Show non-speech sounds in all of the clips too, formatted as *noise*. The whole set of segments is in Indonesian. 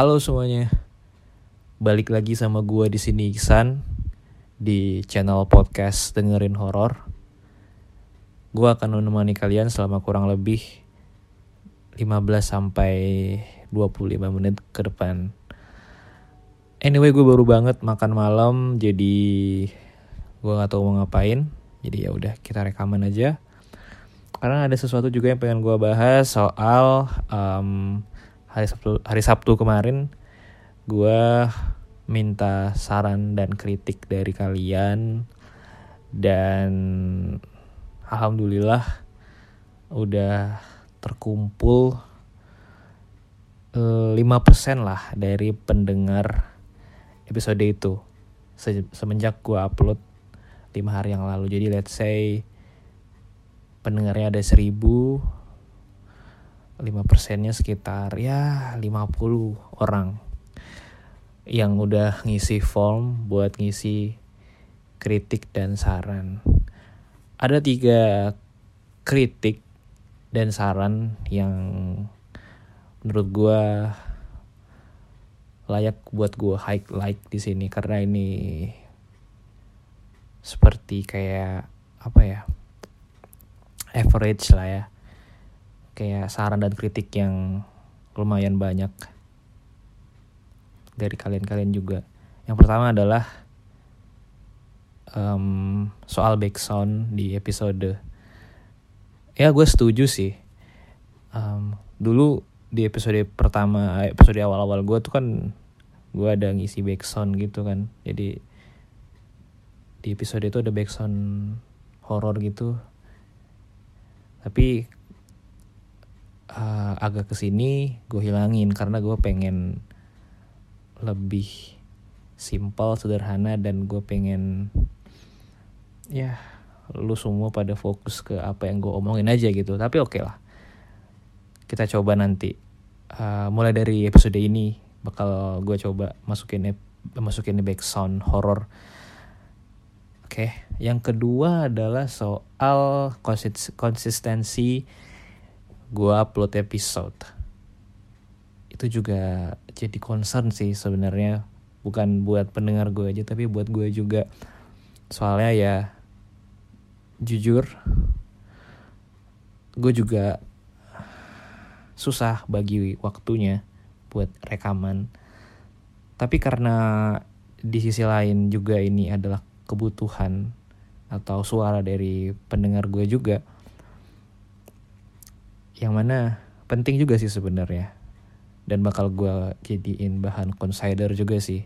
Halo semuanya, balik lagi sama gua di sini Iksan di channel podcast dengerin horor. Gua akan menemani kalian selama kurang lebih 15 sampai 25 menit ke depan. Anyway, gue baru banget makan malam, jadi gue nggak tahu mau ngapain. Jadi ya udah kita rekaman aja. Karena ada sesuatu juga yang pengen gue bahas soal um, hari Sabtu hari Sabtu kemarin gue minta saran dan kritik dari kalian. Dan alhamdulillah udah terkumpul eh, lima persen lah dari pendengar episode itu. Se semenjak gue upload lima hari yang lalu. Jadi let's say pendengarnya ada seribu 5 persennya sekitar ya 50 orang yang udah ngisi form buat ngisi kritik dan saran. Ada tiga kritik dan saran yang menurut gue layak buat gue highlight di sini karena ini seperti kayak apa ya average lah ya kayak saran dan kritik yang lumayan banyak dari kalian-kalian juga. Yang pertama adalah um, soal backsound di episode. Ya gue setuju sih. Um, dulu di episode pertama, episode awal-awal gue tuh kan gue ada ngisi backsound gitu kan. Jadi di episode itu ada backsound horror gitu. Tapi uh, agak ke sini gue hilangin karena gue pengen lebih simpel sederhana dan gue pengen ya lu semua pada fokus ke apa yang gue omongin aja gitu. Tapi oke okay lah. Kita coba nanti. Uh, mulai dari episode ini bakal gue coba masukin masukin background horror. Oke okay. yang kedua adalah soal konsistensi gue upload episode. Itu juga jadi concern sih sebenarnya. Bukan buat pendengar gue aja tapi buat gue juga. Soalnya ya jujur gue juga susah bagi waktunya buat rekaman. Tapi karena di sisi lain juga ini adalah kebutuhan atau suara dari pendengar gue juga yang mana penting juga sih sebenarnya. Dan bakal gue jadiin bahan consider juga sih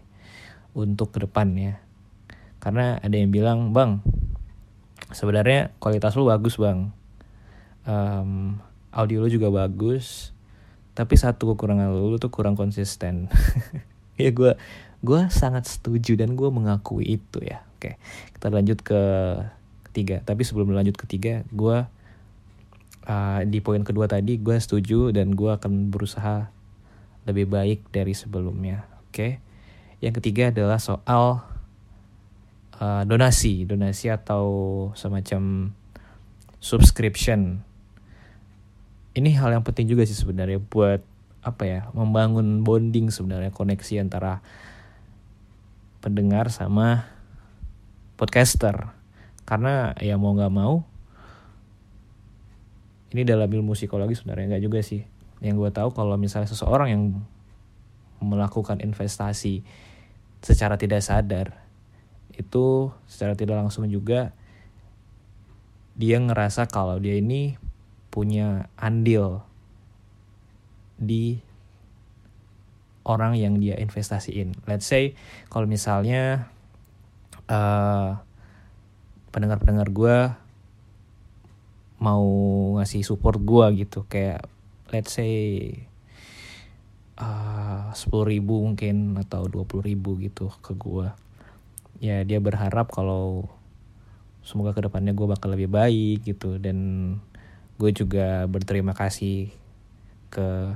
untuk ke depannya. Karena ada yang bilang bang sebenarnya kualitas lu bagus bang. Um, audio lu juga bagus tapi satu kekurangan lu, lu tuh kurang konsisten. *laughs* Ya gue gue sangat setuju dan gue mengakui itu ya. Oke kita lanjut ke ketiga. Tapi sebelum lanjut ketiga gue uh, di poin kedua tadi gue setuju dan gue akan berusaha lebih baik dari sebelumnya. Oke. Okay? Yang ketiga adalah soal uh, donasi, donasi atau semacam subscription. Ini hal yang penting juga sih sebenarnya buat apa ya membangun bonding sebenarnya koneksi antara pendengar sama podcaster karena ya mau nggak mau ini dalam ilmu psikologi sebenarnya nggak juga sih yang gue tahu kalau misalnya seseorang yang melakukan investasi secara tidak sadar itu secara tidak langsung juga dia ngerasa kalau dia ini punya andil di orang yang dia investasiin. Let's say kalau misalnya uh, pendengar-pendengar gue mau ngasih support gue gitu. Kayak let's say uh, sepuluh ribu mungkin atau dua puluh ribu gitu ke gue ya dia berharap kalau semoga ke depannya gue bakal lebih baik gitu. Dan gue juga berterima kasih ke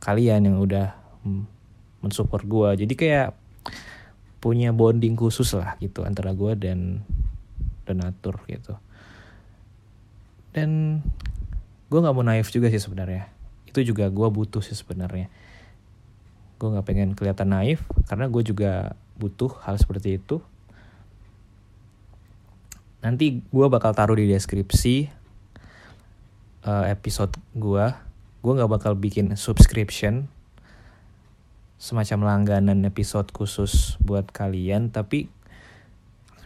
kalian yang udah mensupport gue jadi kayak punya bonding khusus lah gitu antara gue dan donatur gitu dan gue nggak mau naif juga sih sebenarnya. Itu juga gue butuh sih sebenarnya. Gue nggak pengen kelihatan naif karena gue juga butuh hal seperti itu. Nanti gue bakal taruh di deskripsi uh, episode gue gue nggak bakal bikin subscription semacam langganan episode khusus buat kalian tapi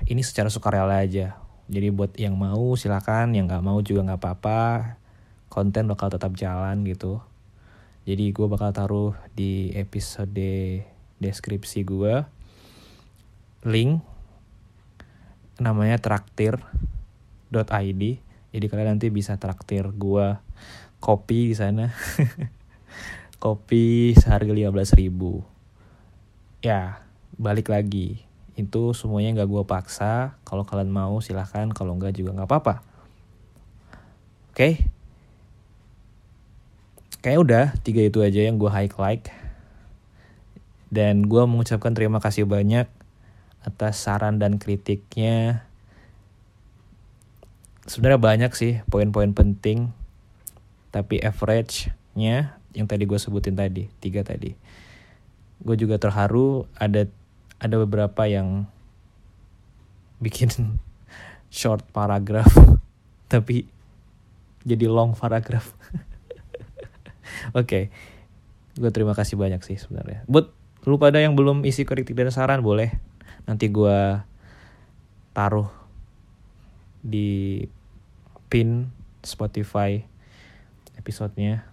ini secara sukarela aja jadi buat yang mau silakan. Yang nggak mau juga nggak apa-apa. Konten bakal tetap jalan gitu. Jadi gue bakal taruh di episode deskripsi gue link. Namanya traktir.id jadi kalian nanti bisa traktir gue kopi di sana. *laughs* Kopi seharga 15 ribu. Ya balik lagi itu semuanya nggak gue paksa. Kalau kalian mau silahkan. Kalau nggak juga nggak apa-apa. Oke? Okay? kayak udah tiga itu aja yang gue highlight dan gue mengucapkan terima kasih banyak atas saran dan kritiknya. Sebenarnya banyak sih poin-poin penting tapi average-nya yang tadi gue sebutin tadi tiga tadi. Gue juga terharu ada ada beberapa yang bikin *laughs* short paragraph *laughs* tapi jadi long paragraph. *laughs* Oke okay. gue terima kasih banyak sih sebenarnya. Buat lu pada yang belum isi kritik dan saran boleh. Nanti gue taruh di pin Spotify episodenya.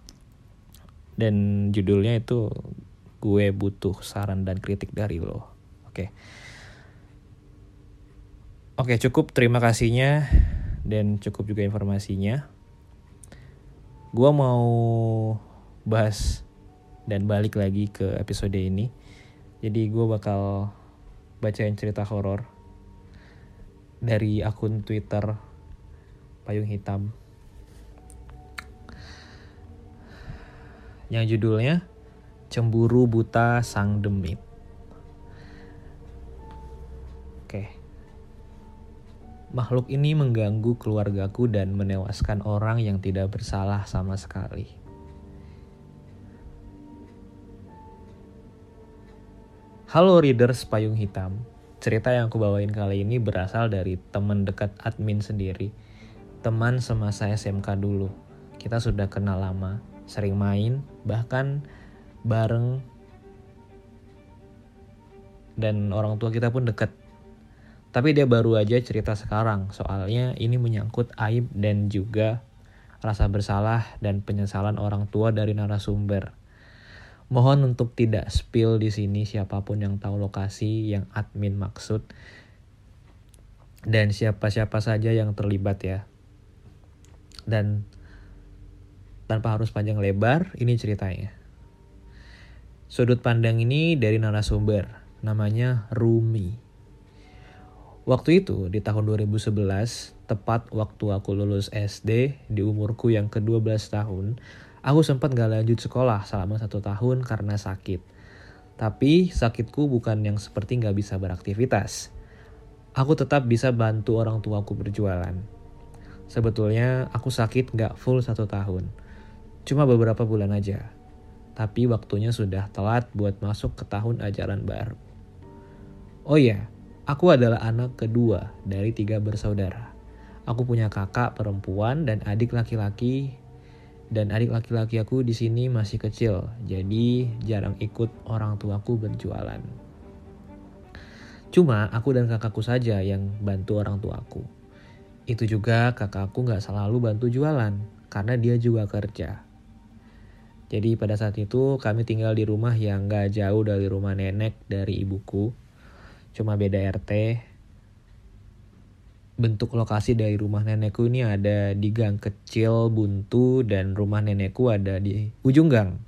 Dan judulnya itu gue butuh saran dan kritik dari lo oke. Oke cukup. Terima kasihnya dan cukup juga informasinya. Gue mau bahas dan balik lagi ke episode ini. Jadi gue bakal bacain cerita horor dari akun Twitter Payung Hitam. Yang judulnya Cemburu Buta Sang Demit. Makhluk ini mengganggu keluargaku dan menewaskan orang yang tidak bersalah sama sekali. Halo readers payung hitam. Cerita yang aku bawain kali ini berasal dari teman dekat admin sendiri. Teman semasa SMK dulu. Kita sudah kenal lama sering main, bahkan bareng dan orang tua kita pun deket. Tapi dia baru aja cerita sekarang, soalnya ini menyangkut aib dan juga rasa bersalah dan penyesalan orang tua dari narasumber. Mohon untuk tidak spill di sini siapa pun yang tahu lokasi yang admin maksud dan siapa-siapa saja yang terlibat ya. Dan tanpa harus panjang lebar, ini ceritanya. Sudut pandang ini dari narasumber, namanya Rumi. Waktu itu, di tahun 2011, tepat waktu aku lulus SD, di umurku yang ke-12 tahun, aku sempat gak lanjut sekolah selama satu tahun karena sakit. Tapi sakitku bukan yang seperti gak bisa beraktivitas. Aku tetap bisa bantu orang tuaku berjualan. Sebetulnya aku sakit gak full satu tahun Cuma beberapa bulan aja. Tapi waktunya sudah telat buat masuk ke tahun ajaran baru. Oh iya, aku adalah anak kedua dari tiga bersaudara. Aku punya kakak perempuan dan adik laki-laki dan adik laki-laki aku di sini masih kecil, jadi jarang ikut orang tuaku berjualan. Cuma aku dan kakakku saja yang bantu orang tuaku. Itu juga kakakku gak selalu bantu jualan, karena dia juga kerja. Jadi pada saat itu kami tinggal di rumah yang gak jauh dari rumah nenek dari ibuku. Cuma beda RT. Bentuk lokasi dari rumah nenekku ini ada di gang kecil buntu dan rumah nenekku ada di ujung gang.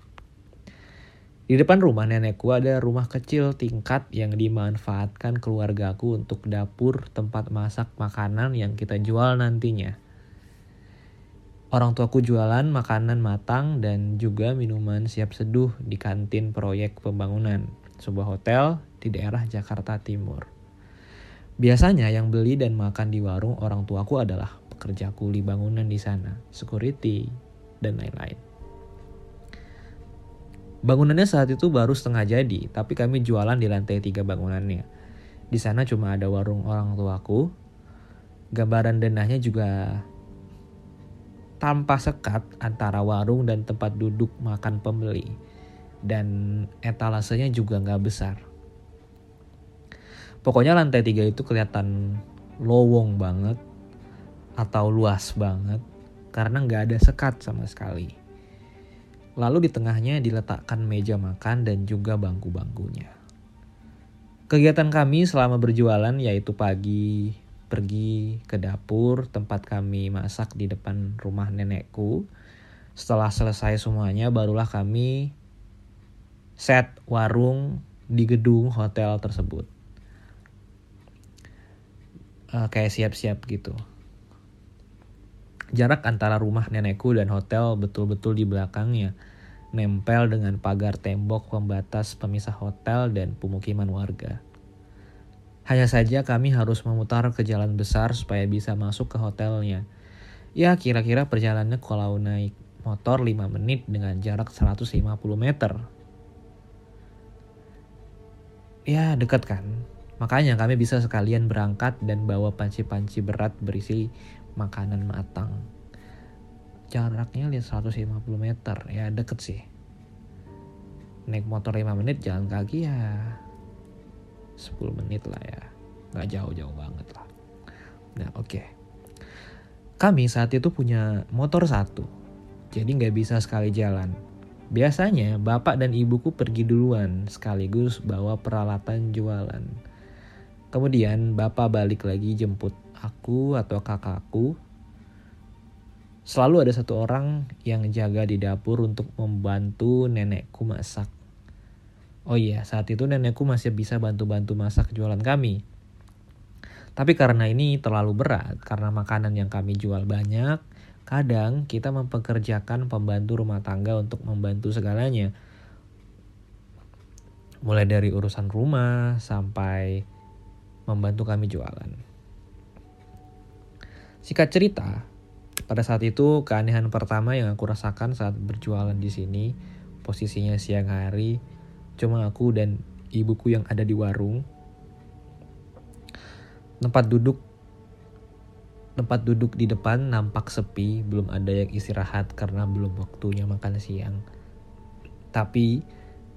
Di depan rumah nenekku ada rumah kecil tingkat yang dimanfaatkan keluargaku untuk dapur tempat masak makanan yang kita jual nantinya. Orang tuaku jualan makanan matang dan juga minuman siap seduh di kantin proyek pembangunan sebuah hotel di daerah Jakarta Timur. Biasanya yang beli dan makan di warung orang tuaku adalah pekerja kuli bangunan di sana, security, dan lain-lain. Bangunannya saat itu baru setengah jadi, tapi kami jualan di lantai tiga bangunannya. Di sana cuma ada warung orang tuaku. Gambaran denahnya juga tanpa sekat antara warung dan tempat duduk makan pembeli. Dan etalasenya juga nggak besar. Pokoknya lantai tiga itu kelihatan lowong banget atau luas banget karena nggak ada sekat sama sekali. Lalu di tengahnya diletakkan meja makan dan juga bangku-bangkunya. Kegiatan kami selama berjualan yaitu pagi pergi ke dapur tempat kami masak di depan rumah nenekku. Setelah selesai semuanya barulah kami set warung di gedung hotel tersebut uh, kayak siap-siap gitu. Jarak antara rumah nenekku dan hotel betul-betul di belakangnya, nempel dengan pagar tembok pembatas pemisah hotel dan pemukiman warga. Hanya saja kami harus memutar ke jalan besar supaya bisa masuk ke hotelnya. Ya kira-kira perjalanannya kalau naik motor 5 menit dengan jarak 150 meter. Ya dekat kan, Makanya kami bisa sekalian berangkat dan bawa panci-panci berat berisi makanan matang. Jaraknya lihat 150 meter, ya deket sih. Naik motor 5 menit, jalan kaki ya 10 menit lah ya. Gak jauh-jauh banget lah. Nah oke. Okay. Kami saat itu punya motor satu. Jadi gak bisa sekali jalan. Biasanya bapak dan ibuku pergi duluan sekaligus bawa peralatan jualan Kemudian bapak balik lagi jemput aku atau kakakku. Selalu ada satu orang yang jaga di dapur untuk membantu nenekku masak. Oh iya, saat itu nenekku masih bisa bantu-bantu masak jualan kami. Tapi karena ini terlalu berat, karena makanan yang kami jual banyak, kadang kita mempekerjakan pembantu rumah tangga untuk membantu segalanya. Mulai dari urusan rumah sampai membantu kami jualan. Sikat cerita, pada saat itu keanehan pertama yang aku rasakan saat berjualan di sini, posisinya siang hari, cuma aku dan ibuku yang ada di warung. Tempat duduk tempat duduk di depan nampak sepi, belum ada yang istirahat karena belum waktunya makan siang. Tapi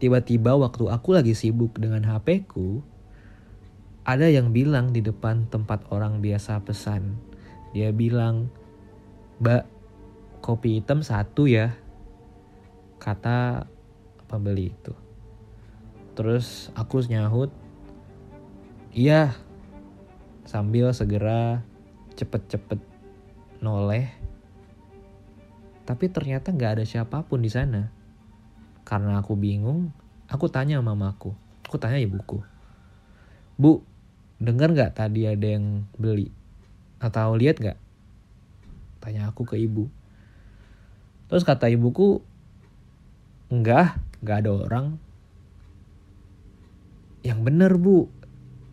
tiba-tiba waktu aku lagi sibuk dengan HP ku, ada yang bilang di depan tempat orang biasa pesan. Dia bilang, Mbak, kopi hitam satu ya. Kata pembeli itu. Terus aku nyahut, iya. Sambil segera cepet-cepet noleh. Tapi ternyata gak ada siapa pun di sana. Karena aku bingung, aku tanya mamaku. Aku tanya ibuku. Bu, dengar nggak tadi ada yang beli? Atau lihat nggak? Tanya aku ke ibu. Terus kata ibuku enggak nggak ada orang. Yang bener bu.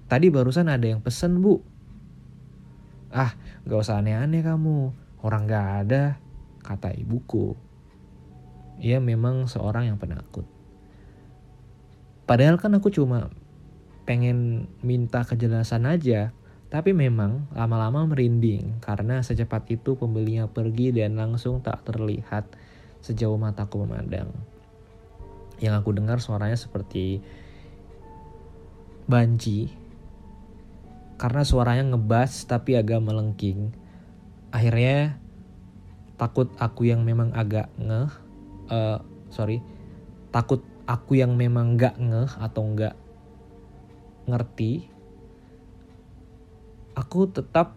Tadi barusan ada yang pesen bu. Ah gak usah aneh-aneh kamu. Orang gak ada kata ibuku. Ia memang seorang yang penakut. Padahal kan aku cuma pengen minta kejelasan aja, tapi memang lama-lama merinding karena secepat itu pembelinya pergi dan langsung tak terlihat sejauh mataku memandang. Yang aku dengar suaranya seperti banci karena suaranya ngebas tapi agak melengking. Akhirnya takut aku yang memang agak ngeh, uh, sorry, takut aku yang memang gak ngeh atau gak ngerti, aku tetap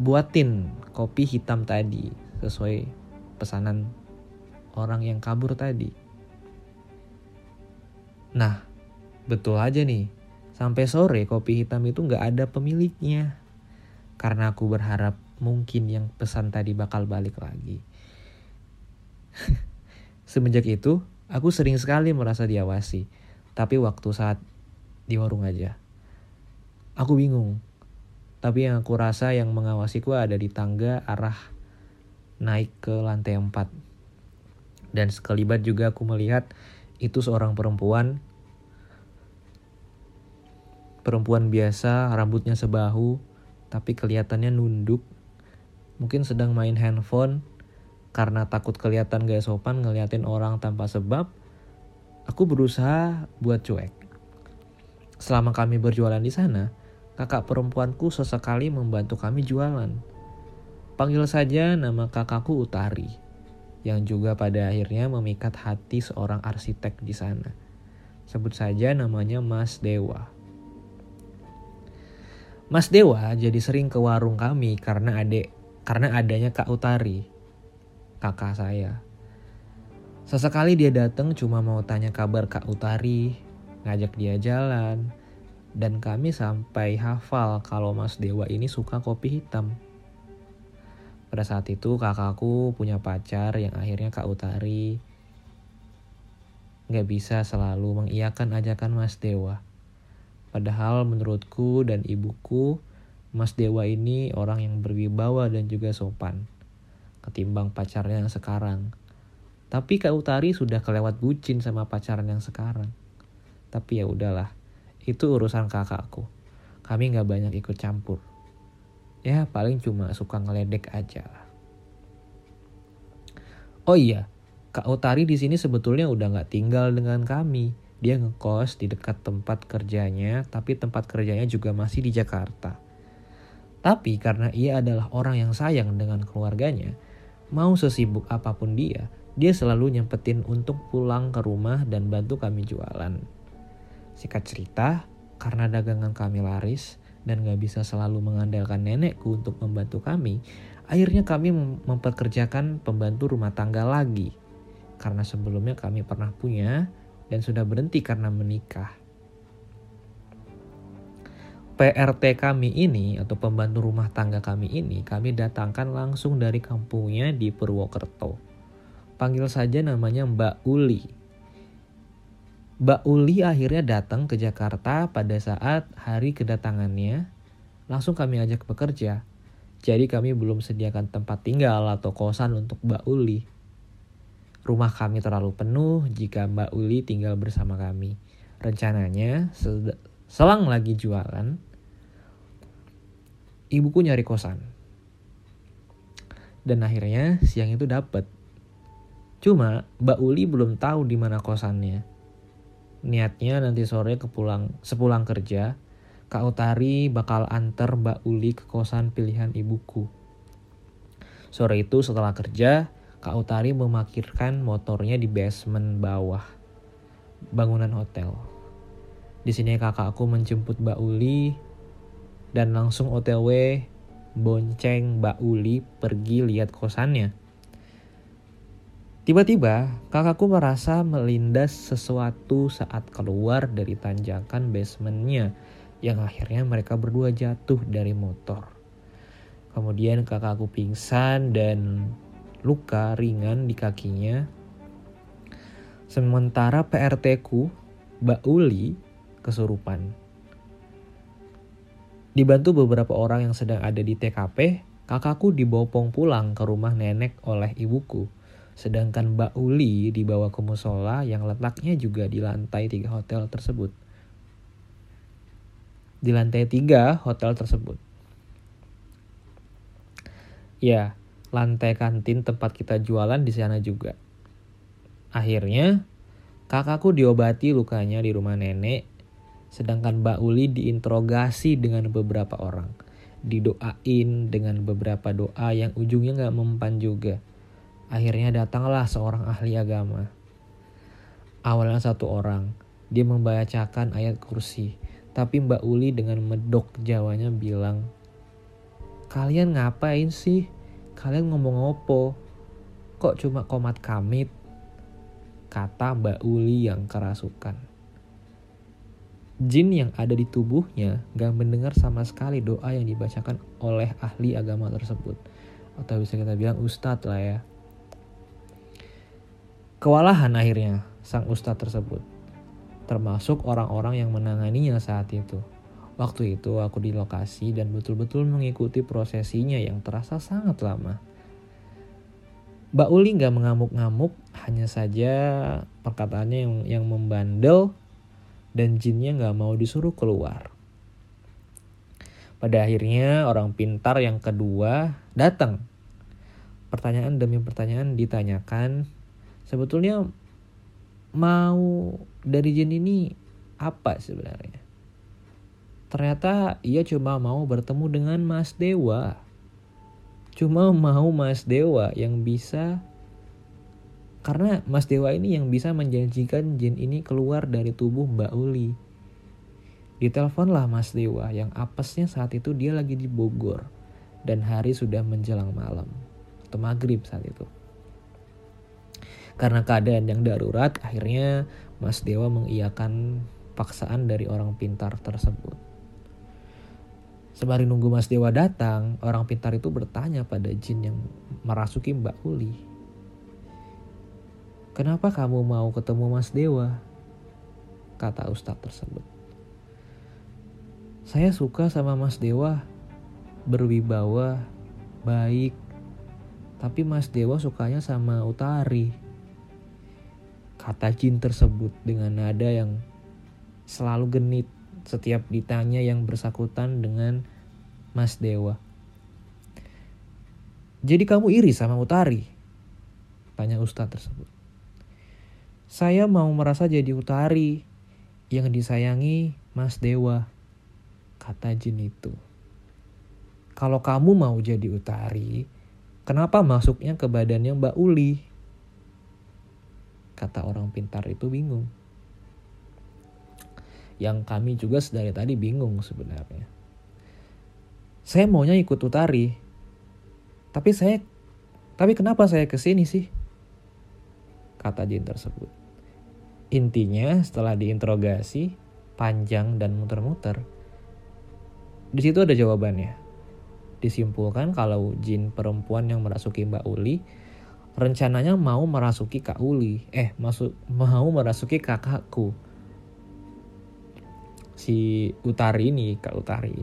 buatin kopi hitam tadi sesuai pesanan orang yang kabur tadi. Nah, betul aja nih. Sampai sore kopi hitam itu nggak ada pemiliknya. Karena aku berharap mungkin yang pesan tadi bakal balik lagi. *laughs* Semenjak itu, aku sering sekali merasa diawasi. Tapi waktu saat di warung aja. Aku bingung. Tapi yang aku rasa yang mengawasiku ada di tangga arah naik ke lantai 4. Dan sekelibat juga aku melihat Itu seorang perempuan perempuan biasa, rambutnya sebahu, tapi kelihatannya nunduk. Mungkin sedang main handphone karena takut kelihatan gak sopan ngeliatin orang tanpa sebab. Aku berusaha buat cuek. Selama kami berjualan di sana, kakak perempuanku sesekali membantu kami jualan. Panggil saja nama kakakku Utari, yang juga pada akhirnya memikat hati seorang arsitek di sana. Sebut saja namanya Mas Dewa. Mas Dewa jadi sering ke warung kami karena adek karena adanya Kak Utari, kakak saya. Sesekali dia datang cuma mau tanya kabar Kak Utari, ngajak dia jalan, dan kami sampai hafal kalau Mas Dewa ini suka kopi hitam. Pada saat itu kakakku punya pacar yang akhirnya Kak Utari nggak bisa selalu mengiyakan ajakan Mas Dewa. Padahal menurutku dan ibuku, Mas Dewa ini orang yang berwibawa dan juga sopan. Ketimbang pacarnya yang sekarang. Tapi Kak Utari sudah kelewat bucin sama pacarnya yang sekarang. Tapi ya udahlah, itu urusan kakakku. Kami nggak banyak ikut campur. Ya paling cuma suka ngeledek aja lah. Oh iya, Kak Utari di sini sebetulnya udah nggak tinggal dengan kami dia ngekos di dekat tempat kerjanya, tapi tempat kerjanya juga masih di Jakarta. Tapi karena ia adalah orang yang sayang dengan keluarganya, mau sesibuk apa pun dia, dia selalu nyempetin untuk pulang ke rumah dan bantu kami jualan. Sikat cerita, karena dagangan kami laris dan gak bisa selalu mengandalkan nenekku untuk membantu kami, akhirnya kami memperkerjakan pembantu rumah tangga lagi. Karena sebelumnya kami pernah punya dan sudah berhenti karena menikah. PRT kami ini atau pembantu rumah tangga kami ini kami datangkan langsung dari kampungnya di Purwokerto. Panggil saja namanya Mbak Uli. Mbak Uli akhirnya datang ke Jakarta pada saat hari kedatangannya. Langsung kami ajak bekerja. Jadi kami belum sediakan tempat tinggal atau kosan untuk Mbak Uli. Rumah kami terlalu penuh jika Mbak Uli tinggal bersama kami. Rencananya, selang lagi jualan, ibuku nyari kosan. Dan akhirnya siang itu dapet. Cuma Mbak Uli belum tahu di mana kosannya. Niatnya nanti sore kepulang, sepulang kerja, Kak Utari bakal antar Mbak Uli ke kosan pilihan ibuku. Sore itu setelah kerja, Kak Utari memakirkan motornya di basement bawah bangunan hotel. Di sini kakakku menjemput Mbak Uli dan langsung OTW bonceng Mbak Uli pergi lihat kosannya. Tiba-tiba kakakku merasa melindas sesuatu saat keluar dari tanjakan basementnya yang akhirnya mereka berdua jatuh dari motor. Kemudian kakakku pingsan dan luka ringan di kakinya. Sementara PRT ku, Mbak Uli, kesurupan. Dibantu beberapa orang yang sedang ada di TKP, kakakku dibopong pulang ke rumah nenek oleh ibuku. Sedangkan Mbak Uli dibawa ke musola yang letaknya juga di lantai tiga hotel tersebut. Di lantai tiga hotel tersebut. Ya, lantai kantin tempat kita jualan di sana juga. Akhirnya, kakakku diobati lukanya di rumah nenek, sedangkan Mbak Uli diinterogasi dengan beberapa orang. Didoain dengan beberapa doa yang ujungnya gak mempan juga. Akhirnya datanglah seorang ahli agama. Awalnya satu orang, dia membacakan ayat kursi. Tapi Mbak Uli dengan medok Jawanya bilang, Kalian ngapain sih? Kalian ngomong opo? Kok cuma komat kamit? Kata Mbak Uli yang kerasukan. Jin yang ada di tubuhnya gak mendengar sama sekali doa yang dibacakan oleh ahli agama tersebut. Atau bisa kita bilang ustadz lah ya. Kewalahan akhirnya sang ustadz tersebut. Termasuk orang-orang yang menanganinya saat itu. Waktu itu aku di lokasi dan betul-betul mengikuti prosesinya yang terasa sangat lama. Mbak Uli nggak mengamuk-ngamuk, hanya saja perkataannya yang, yang membandel dan jinnya nggak mau disuruh keluar. Pada akhirnya orang pintar yang kedua datang. Pertanyaan demi pertanyaan ditanyakan. Sebetulnya mau dari jin ini apa sebenarnya? Ternyata ia cuma mau bertemu dengan Mas Dewa cuma mau Mas Dewa yang bisa karena Mas Dewa ini yang bisa menjanjikan jin ini keluar dari tubuh Mbak Uli. Diteleponlah Mas Dewa yang apesnya saat itu dia lagi di Bogor dan hari sudah menjelang malam atau maghrib saat itu. Karena keadaan yang darurat, akhirnya Mas Dewa mengiyakan paksaan dari orang pintar tersebut. Sembari nunggu Mas Dewa datang, orang pintar itu bertanya pada jin yang merasuki Mbak Uli. Kenapa kamu mau ketemu Mas Dewa? Kata ustadz tersebut. Saya suka sama Mas Dewa, berwibawa, baik. Tapi Mas Dewa sukanya sama Utari. Kata jin tersebut dengan nada yang selalu genit setiap ditanya yang bersangkutan dengan Mas Dewa. Jadi kamu iri sama Utari? Tanya Ustadz tersebut. Saya mau merasa jadi Utari yang disayangi Mas Dewa. Kata jin itu. Kalau kamu mau jadi Utari, kenapa masuknya ke badannya Mbak Uli? Kata orang pintar itu bingung yang kami juga dari tadi bingung sebenarnya. Saya maunya ikut Utari. Tapi saya tapi kenapa saya ke sini sih? Kata jin tersebut. Intinya setelah diinterogasi panjang dan muter-muter, di situ ada jawabannya. Disimpulkan kalau jin perempuan yang merasuki Mbak Uli rencananya mau merasuki Kak Uli, eh masuk mau merasuki kakakku si Utari ini Kak Utari.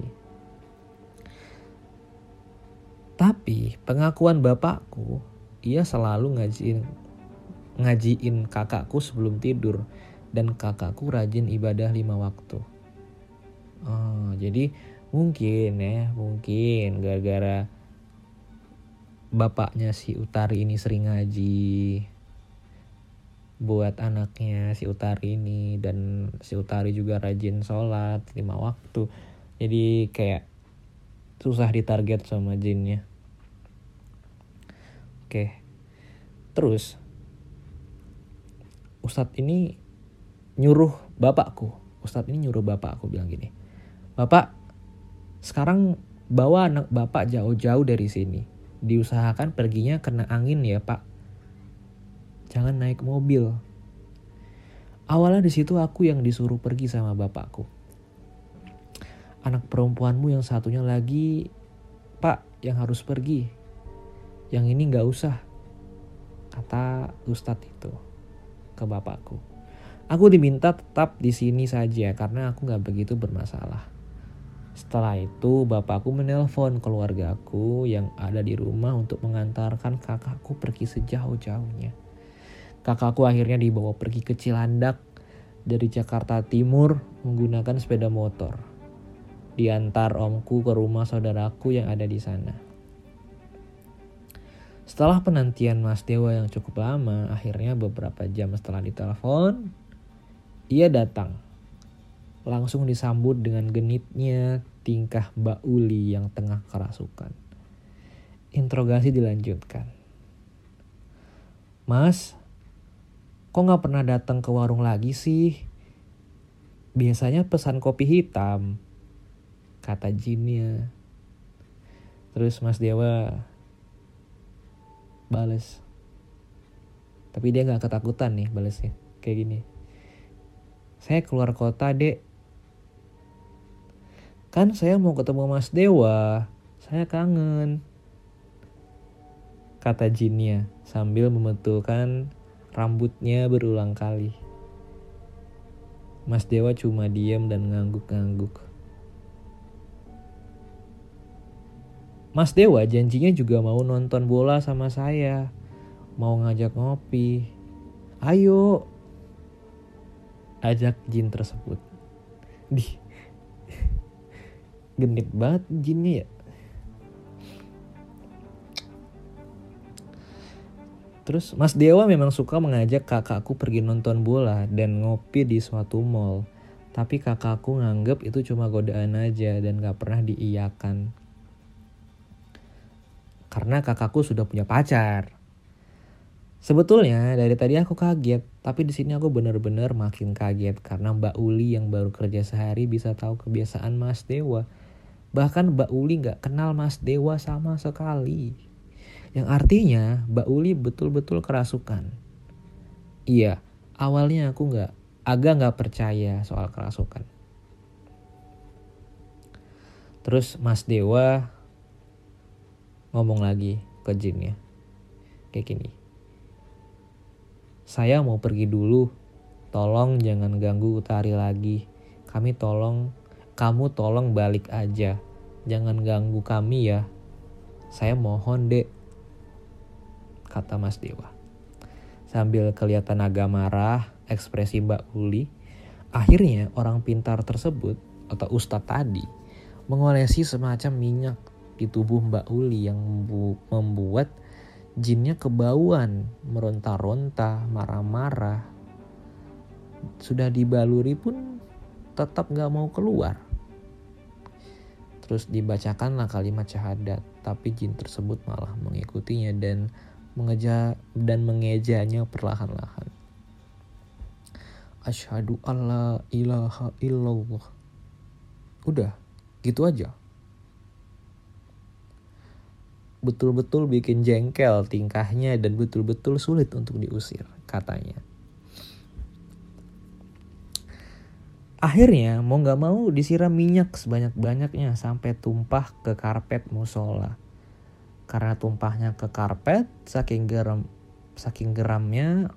Tapi pengakuan bapakku, ia selalu ngajiin ngajiin kakakku sebelum tidur dan kakakku rajin ibadah lima waktu. Oh, jadi mungkin ya, mungkin gara-gara bapaknya si Utari ini sering ngaji, buat anaknya si Utari ini dan si Utari juga rajin sholat lima waktu. Jadi kayak susah ditarget sama jinnya. Oke terus Ustadz ini nyuruh bapakku. Ustadz ini nyuruh bapakku bilang gini Bapak sekarang bawa anak bapak jauh-jauh dari sini diusahakan perginya kena angin ya pak jangan naik mobil. Awalnya di situ aku yang disuruh pergi sama bapakku. Anak perempuanmu yang satunya lagi, Pak, yang harus pergi. Yang ini nggak usah, kata Ustadz itu ke bapakku. Aku diminta tetap di sini saja karena aku nggak begitu bermasalah. Setelah itu bapakku menelpon keluargaku yang ada di rumah untuk mengantarkan kakakku pergi sejauh-jauhnya. Kakakku akhirnya dibawa pergi ke Cilandak dari Jakarta Timur menggunakan sepeda motor. Diantar omku ke rumah saudaraku yang ada di sana. Setelah penantian Mas Dewa yang cukup lama, akhirnya beberapa jam setelah ditelepon, ia datang. Langsung disambut dengan genitnya tingkah Mbak Uli yang tengah kerasukan. Interogasi dilanjutkan. Mas, kok nggak pernah datang ke warung lagi sih? Biasanya pesan kopi hitam, kata jinnya. Terus Mas Dewa bales. Tapi dia nggak ketakutan nih balesnya. Kayak gini. Saya keluar kota, dek. Kan saya mau ketemu Mas Dewa. Saya kangen. Kata jinnya sambil membentukkan rambutnya berulang kali. Mas Dewa cuma diam dan ngangguk-ngangguk. Mas Dewa janjinya juga mau nonton bola sama saya. mau ngajak ngopi. Ayo. Ajak jin tersebut. Di genit banget jinnya ya. Terus Mas Dewa memang suka mengajak kakakku pergi nonton bola dan ngopi di suatu mall. Tapi kakakku nganggep itu cuma godaan aja dan gak pernah diiyakan. Karena kakakku sudah punya pacar. Sebetulnya dari tadi aku kaget, tapi di sini aku bener-bener makin kaget karena Mbak Uli yang baru kerja sehari bisa tahu kebiasaan Mas Dewa. Bahkan Mbak Uli gak kenal Mas Dewa sama sekali. Yang artinya Mbak Uli betul-betul kerasukan. Iya, awalnya aku nggak agak nggak percaya soal kerasukan. Terus Mas Dewa ngomong lagi ke jinnya. Kayak gini. Saya mau pergi dulu. Tolong jangan ganggu Utari lagi. Kami tolong, kamu tolong balik aja. Jangan ganggu kami ya. Saya mohon dek, kata Mas Dewa. Sambil kelihatan agak marah, ekspresi Mbak Uli, akhirnya orang pintar tersebut atau Ustadz tadi mengolesi semacam minyak di tubuh Mbak Uli yang membuat jinnya kebauan, meronta-ronta, marah-marah. Sudah dibaluri pun tetap gak mau keluar. Terus dibacakanlah kalimat syahadat, tapi jin tersebut malah mengikutinya dan mengeja dan mengejanya perlahan-lahan. Asyhadu alla ilaha illallah. Udah, gitu aja. Betul-betul bikin jengkel tingkahnya dan betul-betul sulit untuk diusir, katanya. Akhirnya mau gak mau disiram minyak sebanyak-banyaknya sampai tumpah ke karpet musola. Karena tumpahnya ke karpet saking geram saking geramnya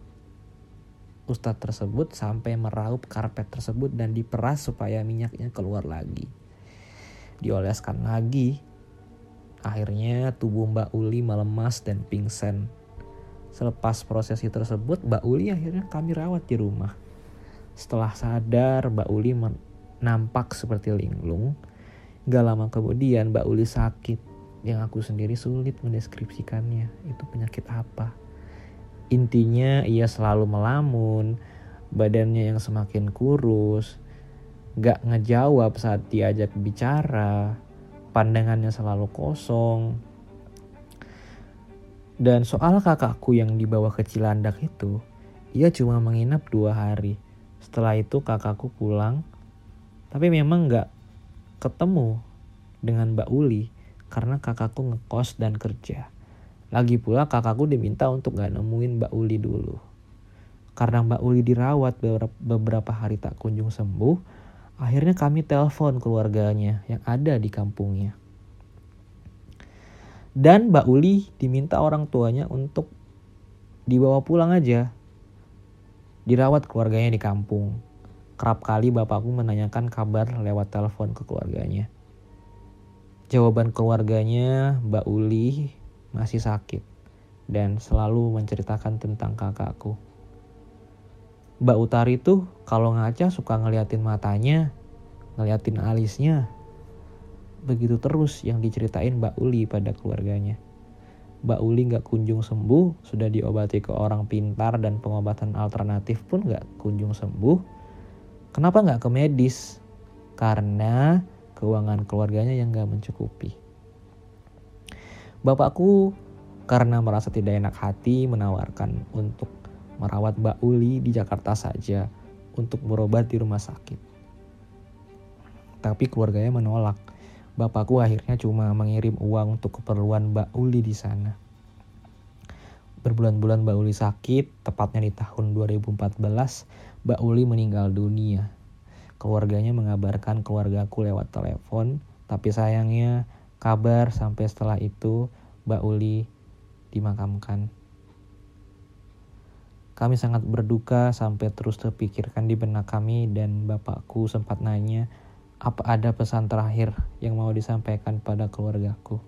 ustadz tersebut sampai meraup karpet tersebut dan diperas supaya minyaknya keluar lagi. Dioleskan lagi. Akhirnya tubuh Mbak Uli melemas dan pingsan. Selepas prosesi tersebut Mbak Uli akhirnya kami rawat di rumah setelah sadar Mbak Uli nampak seperti linglung Gak lama kemudian Mbak Uli sakit yang aku sendiri sulit mendeskripsikannya itu penyakit apa. Intinya ia selalu melamun, badannya yang semakin kurus, gak ngejawab saat diajak bicara, pandangannya selalu kosong. Dan soal kakakku yang dibawa ke Cilandak itu, ia cuma menginap dua hari. Setelah itu kakakku pulang, tapi memang gak ketemu dengan Mbak Uli karena kakakku ngekos dan kerja. Lagi pula kakakku diminta untuk gak nemuin Mbak Uli dulu. Karena Mbak Uli dirawat beberapa hari tak kunjung sembuh, akhirnya kami telepon keluarganya yang ada di kampungnya. Dan Mbak Uli diminta orang tuanya untuk dibawa pulang aja. Dirawat keluarganya di kampung. Kerap kali bapakku menanyakan kabar lewat telepon ke keluarganya. Jawaban keluarganya, Mbak Uli masih sakit dan selalu menceritakan tentang kakakku. Mbak Utari tuh kalau ngaca suka ngeliatin matanya, ngeliatin alisnya. Begitu terus yang diceritain Mbak Uli pada keluarganya. Mbak Uli gak kunjung sembuh, sudah diobati ke orang pintar dan pengobatan alternatif pun gak kunjung sembuh. Kenapa gak ke medis? Karena keuangan keluarganya yang gak mencukupi. Bapakku karena merasa tidak enak hati menawarkan untuk merawat Mbak Uli di Jakarta saja untuk berobat di rumah sakit. Tapi keluarganya menolak. Bapakku akhirnya cuma mengirim uang untuk keperluan Mbak Uli di sana. Berbulan-bulan Mbak Uli sakit, tepatnya di tahun 2014, Mbak Uli meninggal dunia Keluarganya mengabarkan keluargaku lewat telepon, tapi sayangnya kabar sampai setelah itu Mbak Uli dimakamkan. Kami sangat berduka sampai terus terpikirkan di benak kami dan bapakku sempat nanya apa ada pesan terakhir yang mau disampaikan pada keluargaku.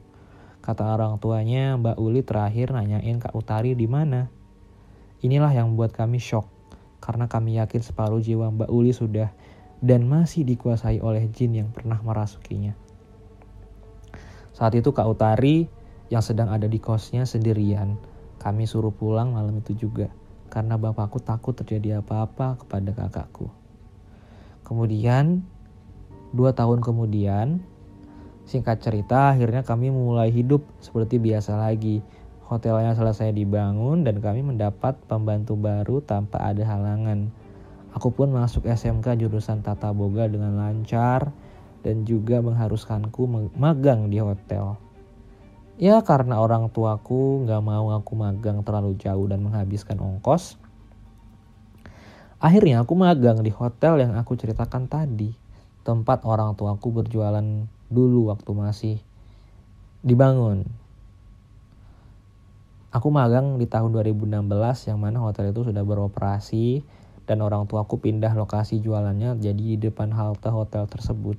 Kata orang tuanya, Mbak Uli terakhir nanyain Kak Utari di mana. Inilah yang membuat kami shock, karena kami yakin separuh jiwa Mbak Uli sudah dan masih dikuasai oleh jin yang pernah merasukinya. Saat itu Kak Utari yang sedang ada di kosnya sendirian, kami suruh pulang malam itu juga, karena bapakku takut terjadi apa-apa kepada kakakku. Kemudian, dua tahun kemudian, Singkat cerita, akhirnya kami mulai hidup seperti biasa lagi. Hotelnya selesai dibangun dan kami mendapat pembantu baru tanpa ada halangan. Aku pun masuk SMK jurusan Tata Boga dengan lancar dan juga mengharuskanku magang di hotel. Ya karena orang tuaku gak mau aku magang terlalu jauh dan menghabiskan ongkos. Akhirnya aku magang di hotel yang aku ceritakan tadi. Tempat orang tuaku berjualan dulu waktu masih dibangun. Aku magang di tahun 2016 yang mana hotel itu sudah beroperasi dan orang tuaku pindah lokasi jualannya jadi di depan halte hotel tersebut.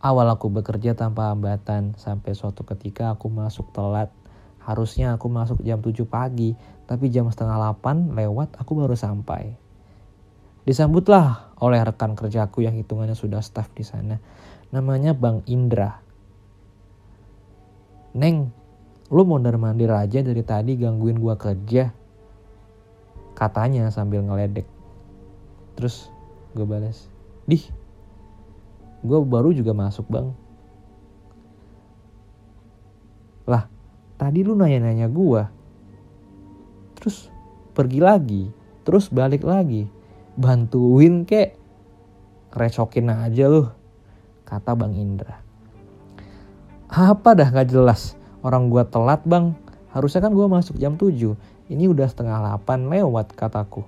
Awal aku bekerja tanpa hambatan sampai suatu ketika aku masuk telat. Harusnya aku masuk jam 7 pagi, tapi jam setengah 8 lewat aku baru sampai. Disambutlah oleh rekan kerjaku yang hitungannya sudah staff di sana namanya Bang Indra. Neng, lu mondar mandir aja dari tadi gangguin gua kerja. Katanya sambil ngeledek. Terus gue balas, Dih, gue baru juga masuk bang. Lah, tadi lu nanya-nanya gue. Terus pergi lagi, terus balik lagi. Bantuin kek. Recokin aja lu kata Bang Indra. Apa dah gak jelas, orang gua telat bang, harusnya kan gua masuk jam 7, ini udah setengah 8 lewat kataku.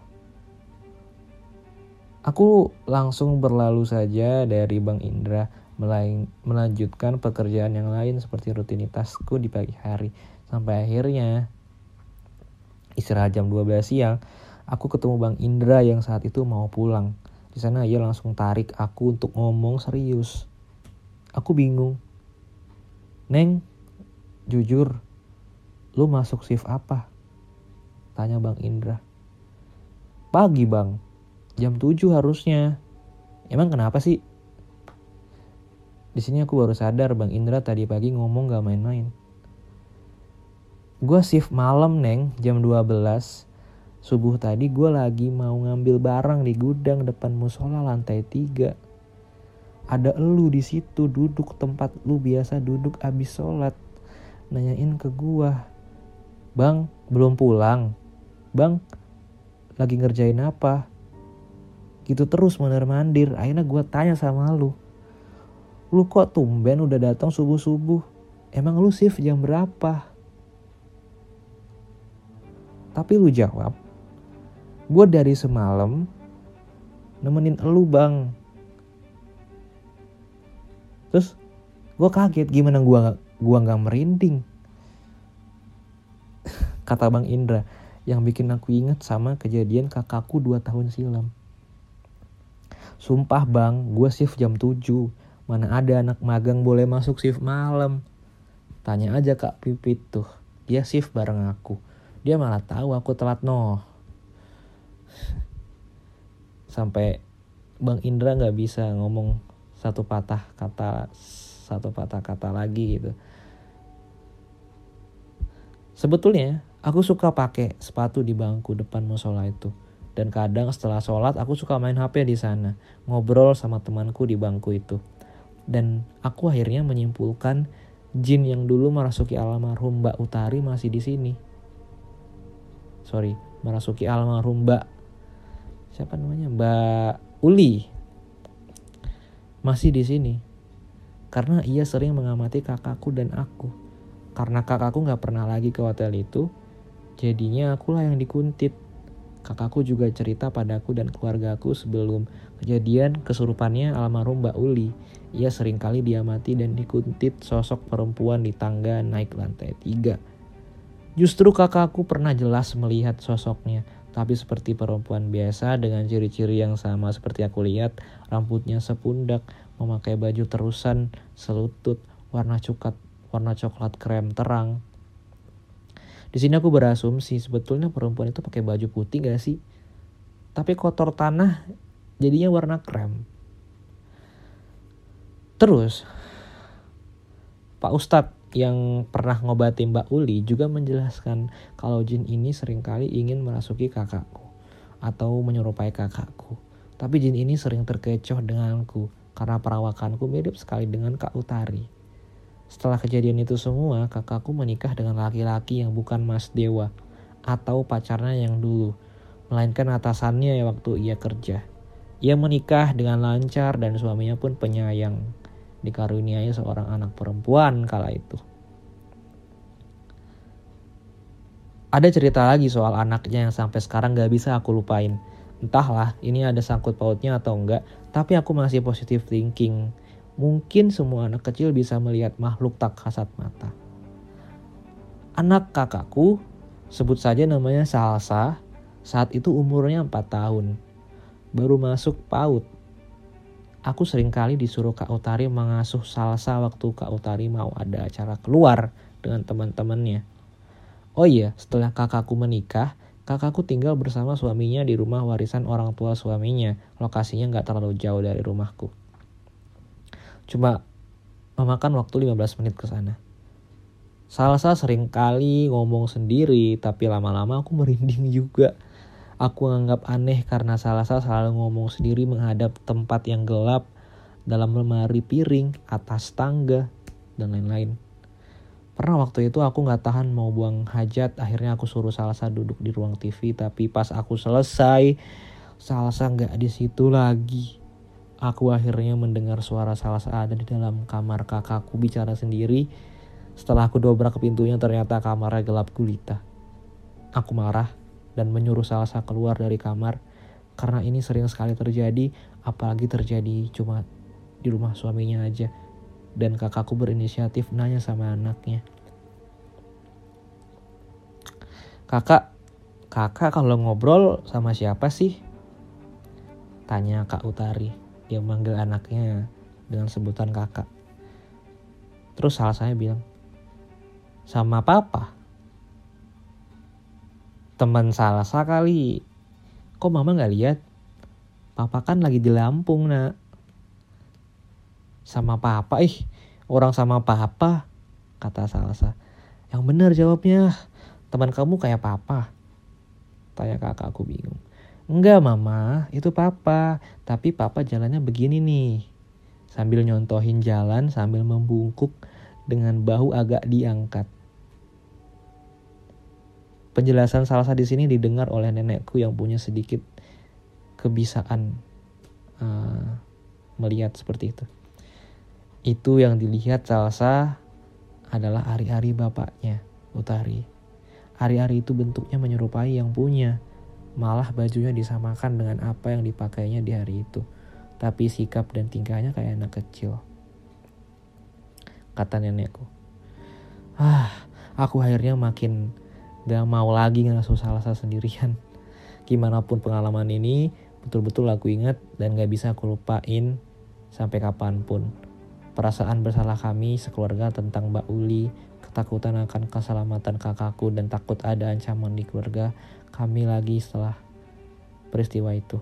Aku langsung berlalu saja dari Bang Indra melanjutkan pekerjaan yang lain seperti rutinitasku di pagi hari. Sampai akhirnya istirahat jam 12 siang, aku ketemu Bang Indra yang saat itu mau pulang. Di sana ia langsung tarik aku untuk ngomong serius. Aku bingung. Neng, jujur, lu masuk shift apa? Tanya Bang Indra. Pagi bang, jam 7 harusnya. Emang kenapa sih? Di sini aku baru sadar Bang Indra tadi pagi ngomong gak main-main. Gue shift malam neng, jam 12. Subuh tadi gue lagi mau ngambil barang di gudang depan musola lantai 3 ada elu di situ duduk tempat lu biasa duduk abis sholat. Nanyain ke gua bang belum pulang? Bang lagi ngerjain apa? Gitu terus mondar mandir akhirnya gua tanya sama lu lu kok tumben udah datang subuh subuh emang lu shift jam berapa? Tapi lu jawab gue dari semalam nemenin elu bang. Terus gue kaget gimana gue gua nggak merinding. *laughs* Kata bang Indra yang bikin aku inget sama kejadian kakakku dua tahun silam. Sumpah bang gue shift jam 7 mana ada anak magang boleh masuk shift malam. Tanya aja kak Pipit tuh. Dia shift bareng aku. Dia malah tahu aku telat no sampai Bang Indra nggak bisa ngomong satu patah kata satu patah kata lagi gitu. Sebetulnya aku suka pakai sepatu di bangku depan musola itu. Dan kadang setelah sholat aku suka main HP di sana ngobrol sama temanku di bangku itu. Dan aku akhirnya menyimpulkan jin yang dulu merasuki almarhum Mbak Utari masih di sini. Sorry merasuki almarhum Mbak siapa namanya Mbak Uli masih di sini. Karena ia sering mengamati kakakku dan aku. Karena kakakku gak pernah lagi ke hotel itu, jadinya akulah yang dikuntit. Kakakku juga cerita padaku dan keluargaku sebelum kejadian kesurupannya almarhum Mbak Uli. Ia sering kali diamati dan dikuntit sosok perempuan di tangga naik lantai tiga. Justru kakakku pernah jelas melihat sosoknya, tapi seperti perempuan biasa dengan ciri-ciri yang sama seperti aku lihat, rambutnya sepundak, memakai baju terusan, selutut, warna coklat, warna coklat krem terang. Di sini aku berasumsi sebetulnya perempuan itu pakai baju putih gak sih? Tapi kotor tanah jadinya warna krem. Terus Pak Ustadz yang pernah ngobati Mbak Uli juga menjelaskan kalau jin ini sering kali ingin merasuki kakakku atau menyerupai kakakku. Tapi jin ini sering terkecoh denganku karena perawakanku mirip sekali dengan Kak Utari. Setelah kejadian itu semua, kakakku menikah dengan laki-laki yang bukan Mas Dewa atau pacarnya yang dulu, melainkan atasannya waktu ia kerja. Ia menikah dengan lancar dan suaminya pun penyayang, dikaruniai seorang anak perempuan kala itu. Ada cerita lagi soal anaknya yang sampai sekarang gak bisa aku lupain. Entahlah ini ada sangkut pautnya atau enggak, tapi aku masih positive thinking Mungkin semua anak kecil bisa melihat makhluk tak kasat mata. Anak kakakku, sebut saja namanya Salsa, saat itu umurnya 4 tahun. Baru masuk PAUD. Aku sering kali disuruh Kak Utari mengasuh Salsa waktu Kak Utari mau ada acara keluar dengan teman-temannya. Oh iya, setelah kakakku menikah, kakakku tinggal bersama suaminya di rumah warisan orang tua suaminya. Lokasinya nggak terlalu jauh dari rumahku. Cuma memakan waktu 15 menit ke sana. Salsa sering kali ngomong sendiri, tapi lama-lama aku merinding juga. Aku anggap aneh karena Salsa selalu ngomong sendiri menghadap tempat yang gelap dalam lemari piring, atas tangga, dan lain-lain. Pernah waktu itu aku gak tahan mau buang hajat, akhirnya aku suruh Salsa duduk di ruang TV, tapi pas aku selesai, Salsa gak di situ lagi. Aku akhirnya mendengar suara salah ada di dalam kamar kakakku bicara sendiri. Setelah aku dobrak ke pintunya ternyata kamarnya gelap gulita. Aku marah dan menyuruh Salsa keluar dari kamar karena ini sering sekali terjadi apalagi terjadi cuma di rumah suaminya aja. Dan kakakku berinisiatif nanya sama anaknya. Kakak, kakak kalau ngobrol sama siapa sih? Tanya Kak Utari dia manggil anaknya dengan sebutan kakak. Terus salah saya bilang, sama papa. Teman salah kali. Kok mama gak lihat? Papa kan lagi di Lampung nak. Sama papa ih, orang sama papa. Kata Salsa. Yang benar jawabnya, teman kamu kayak papa. Tanya kakakku bingung. Enggak mama, itu papa. Tapi papa jalannya begini nih. Sambil nyontohin jalan sambil membungkuk dengan bahu agak diangkat. Penjelasan salsa di sini didengar oleh nenekku yang punya sedikit kebisaan uh, melihat seperti itu. Itu yang dilihat salsa adalah ari-ari bapaknya, Utari. Ari-ari itu bentuknya menyerupai yang punya Malah bajunya disamakan dengan apa yang dipakainya di hari itu. Tapi sikap dan tingkahnya kayak anak kecil. Kata nenekku. Ah, aku akhirnya makin gak mau lagi ngasuh salsa sendirian. *laughs* Gimana pun pengalaman ini, betul-betul aku ingat dan gak bisa aku lupain sampai kapan pun. Perasaan bersalah kami sekeluarga tentang Mbak Uli, ketakutan akan keselamatan kakakku dan takut ada ancaman di keluarga kami lagi setelah peristiwa itu.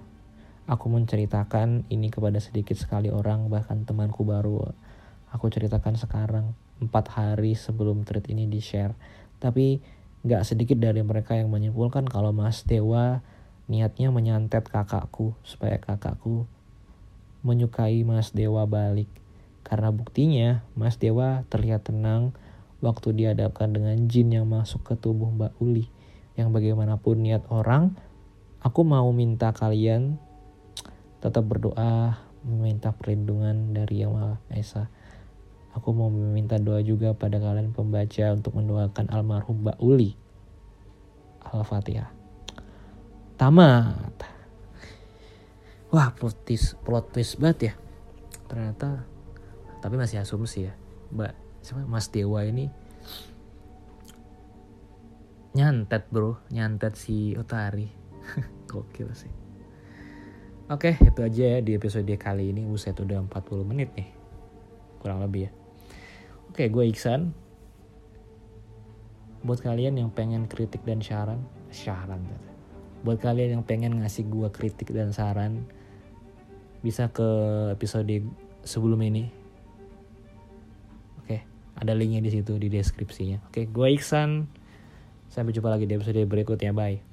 Aku menceritakan ini kepada sedikit sekali orang, bahkan temanku baru. Aku ceritakan sekarang, empat hari sebelum tweet ini di-share. Tapi gak sedikit dari mereka yang menyimpulkan kalau Mas Dewa niatnya menyantet kakakku supaya kakakku menyukai Mas Dewa balik. Karena buktinya Mas Dewa terlihat tenang waktu dihadapkan dengan jin yang masuk ke tubuh Mbak Uli yang bagaimanapun niat orang, aku mau minta kalian tetap berdoa, meminta perlindungan dari Yang Maha Esa. Aku mau meminta doa juga pada kalian pembaca untuk mendoakan almarhum Mbak Uli. Al-Fatihah. Tamat. Wah, plot twist, plot twist banget ya. Ternyata, tapi masih asumsi ya. Mbak, siapa Mas Dewa ini nyantet bro nyantet si Otari *laughs* gokil sih Oke itu aja ya di episode kali ini Buset udah 40 menit nih Kurang lebih ya Oke, gue Iksan. Buat kalian yang pengen kritik dan saran, saran. Buat kalian yang pengen ngasih gue kritik dan saran, bisa ke episode sebelum ini. Oke, ada linknya di situ di deskripsinya. Oke, gue Iksan. Sampai jumpa lagi di episode berikutnya. Bye.